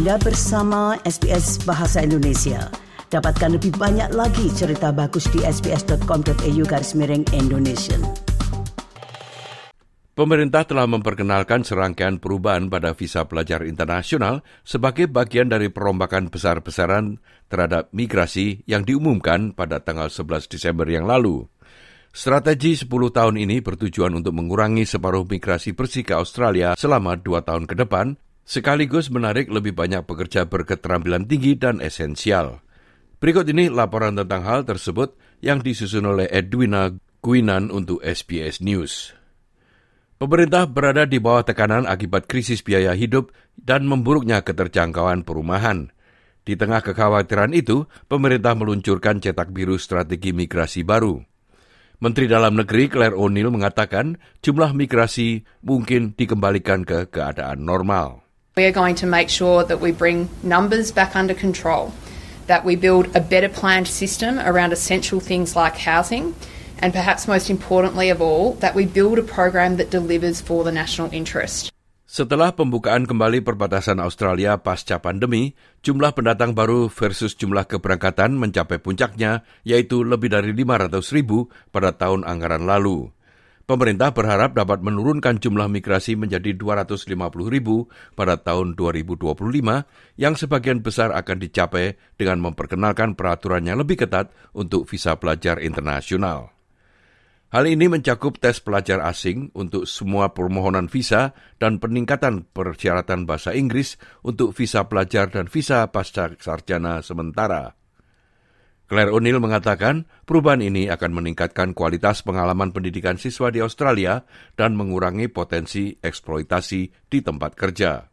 Anda bersama SBS Bahasa Indonesia. Dapatkan lebih banyak lagi cerita bagus di sbs.com.au garis miring Indonesia. Pemerintah telah memperkenalkan serangkaian perubahan pada visa pelajar internasional sebagai bagian dari perombakan besar-besaran terhadap migrasi yang diumumkan pada tanggal 11 Desember yang lalu. Strategi 10 tahun ini bertujuan untuk mengurangi separuh migrasi bersih ke Australia selama dua tahun ke depan, sekaligus menarik lebih banyak pekerja berketerampilan tinggi dan esensial. Berikut ini laporan tentang hal tersebut yang disusun oleh Edwina Guinan untuk SBS News. Pemerintah berada di bawah tekanan akibat krisis biaya hidup dan memburuknya keterjangkauan perumahan. Di tengah kekhawatiran itu, pemerintah meluncurkan cetak biru strategi migrasi baru. Menteri Dalam Negeri Claire O'Neill mengatakan jumlah migrasi mungkin dikembalikan ke keadaan normal. We are going to make sure that we bring numbers back under control, that we build a better planned system around essential things like housing, and perhaps most importantly of all, that we build a program that delivers for the national interest. Setelah pembukaan kembali perbatasan Australia pasca pandemi, jumlah pendatang baru versus jumlah keberangkatan mencapai puncaknya, yaitu lebih dari 500 ribu pada tahun anggaran lalu. Pemerintah berharap dapat menurunkan jumlah migrasi menjadi 250 ribu pada tahun 2025, yang sebagian besar akan dicapai dengan memperkenalkan peraturan yang lebih ketat untuk visa pelajar internasional. Hal ini mencakup tes pelajar asing untuk semua permohonan visa dan peningkatan persyaratan bahasa Inggris untuk visa pelajar dan visa pasca sarjana sementara. Claire O'Neill mengatakan perubahan ini akan meningkatkan kualitas pengalaman pendidikan siswa di Australia dan mengurangi potensi eksploitasi di tempat kerja.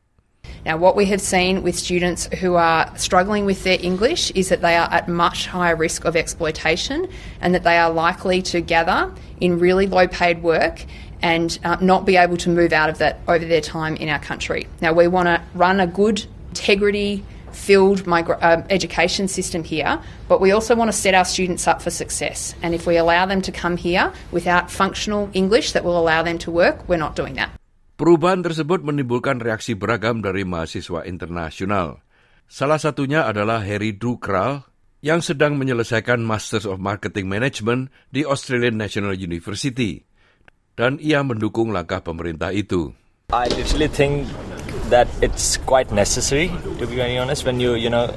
Now, what we have seen with students who are struggling with their English is that they are at much higher risk of exploitation and that they are likely to gather in really low paid work and uh, not be able to move out of that over their time in our country. Now, we want to run a good, integrity filled migra- uh, education system here, but we also want to set our students up for success. And if we allow them to come here without functional English that will allow them to work, we're not doing that. Perubahan tersebut menimbulkan reaksi beragam dari mahasiswa internasional. Salah satunya adalah Harry Dukral yang sedang menyelesaikan Masters of Marketing Management di Australian National University. Dan ia mendukung langkah pemerintah itu. I literally think that it's quite necessary, to be very honest, when you, you know,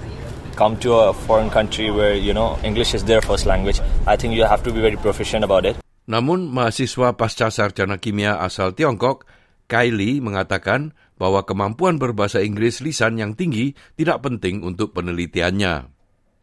come to a foreign country where, you know, English is their first language. I think you have to be very proficient about it. Namun, mahasiswa pasca sarjana kimia asal Tiongkok Kylie mengatakan bahwa kemampuan berbahasa Inggris lisan yang tinggi tidak penting untuk penelitiannya.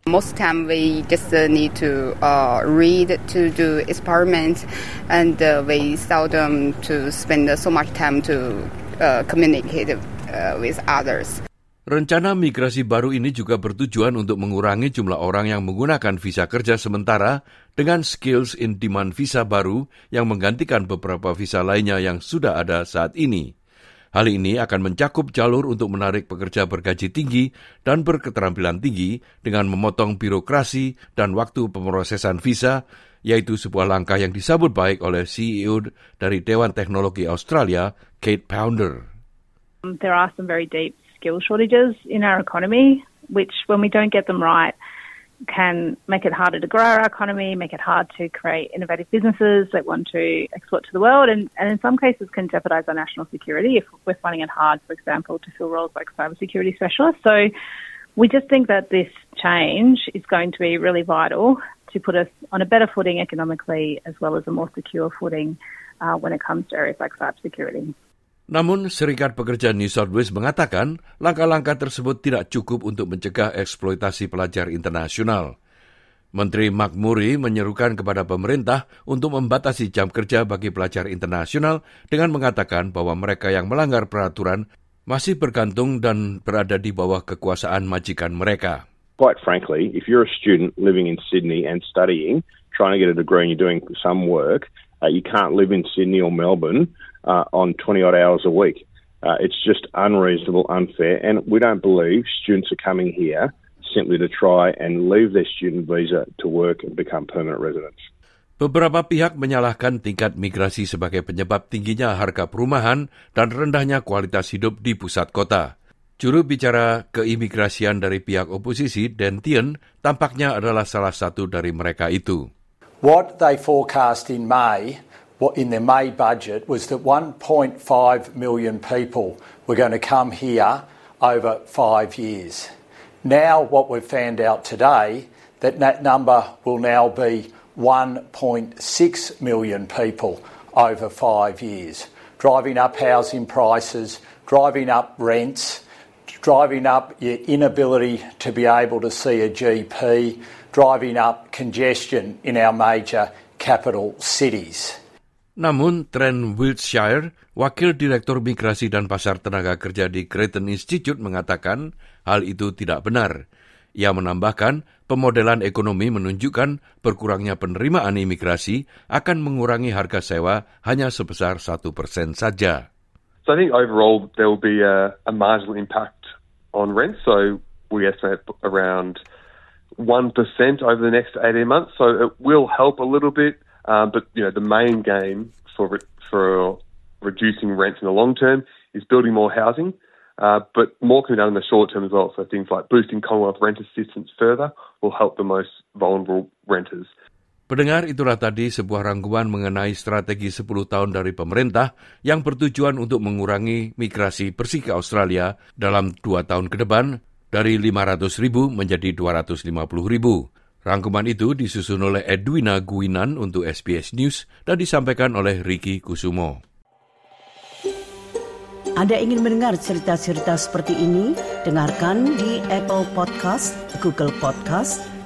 Most time we just uh, need to uh, read to do experiments, and uh, we seldom to spend so much time to uh, communicate uh, with others. Rencana migrasi baru ini juga bertujuan untuk mengurangi jumlah orang yang menggunakan visa kerja sementara dengan skills in demand visa baru yang menggantikan beberapa visa lainnya yang sudah ada saat ini. Hal ini akan mencakup jalur untuk menarik pekerja bergaji tinggi dan berketerampilan tinggi dengan memotong birokrasi dan waktu pemrosesan visa, yaitu sebuah langkah yang disambut baik oleh CEO dari Dewan Teknologi Australia, Kate Pounder. There are some very deep skill shortages in our economy, which, when we don't get them right, can make it harder to grow our economy, make it hard to create innovative businesses that want to export to the world, and, and in some cases can jeopardize our national security if we're finding it hard, for example, to fill roles like cybersecurity specialists. So we just think that this change is going to be really vital to put us on a better footing economically as well as a more secure footing uh, when it comes to areas like cybersecurity. Namun, Serikat Pekerja New South Wales mengatakan langkah-langkah tersebut tidak cukup untuk mencegah eksploitasi pelajar internasional. Menteri Mark Murray menyerukan kepada pemerintah untuk membatasi jam kerja bagi pelajar internasional dengan mengatakan bahwa mereka yang melanggar peraturan masih bergantung dan berada di bawah kekuasaan majikan mereka. Quite frankly, if you're a student living in Sydney and studying, trying to get a degree and you're doing some work, uh, you can't live in Sydney or Melbourne uh, on 20 odd hours a week. Uh, it's just unreasonable, unfair, and we don't believe students are coming here simply to try and leave their student visa to work and become permanent residents. Beberapa pihak menyalahkan tingkat migrasi sebagai penyebab tingginya harga perumahan dan rendahnya kualitas hidup di pusat kota. Juru bicara keimigrasian dari pihak oposisi, Dan Tien, tampaknya adalah salah satu dari mereka itu. What they forecast in May, in their May budget, was that 1.5 million people were going to come here over five years. Now, what we've found out today, that that number will now be 1.6 million people over five years, driving up housing prices, driving up rents, driving up your inability to be able to see a GP, driving up congestion in our major capital cities. Namun, Trent Wiltshire, Wakil Direktur Migrasi dan Pasar Tenaga Kerja di Creighton Institute mengatakan hal itu tidak benar. Ia menambahkan, pemodelan ekonomi menunjukkan berkurangnya penerimaan imigrasi akan mengurangi harga sewa hanya sebesar satu persen saja. So I think overall there will be a, a marginal impact on rent. So we estimate around 1% over the next 18 months. So it will help a little bit. Uh, but, you know, the main game for, for reducing rents in the long term is building more housing. Uh, but more can be done in the short term as well. So things like boosting Commonwealth rent assistance further will help the most vulnerable renters. Pendengar itulah tadi sebuah rangkuman mengenai strategi 10 tahun dari pemerintah yang bertujuan untuk mengurangi migrasi bersih ke Australia dalam dua tahun ke depan dari 500 ribu menjadi 250 ribu. Rangkuman itu disusun oleh Edwina Guinan untuk SBS News dan disampaikan oleh Ricky Kusumo. Anda ingin mendengar cerita-cerita seperti ini? Dengarkan di Apple Podcast, Google Podcast,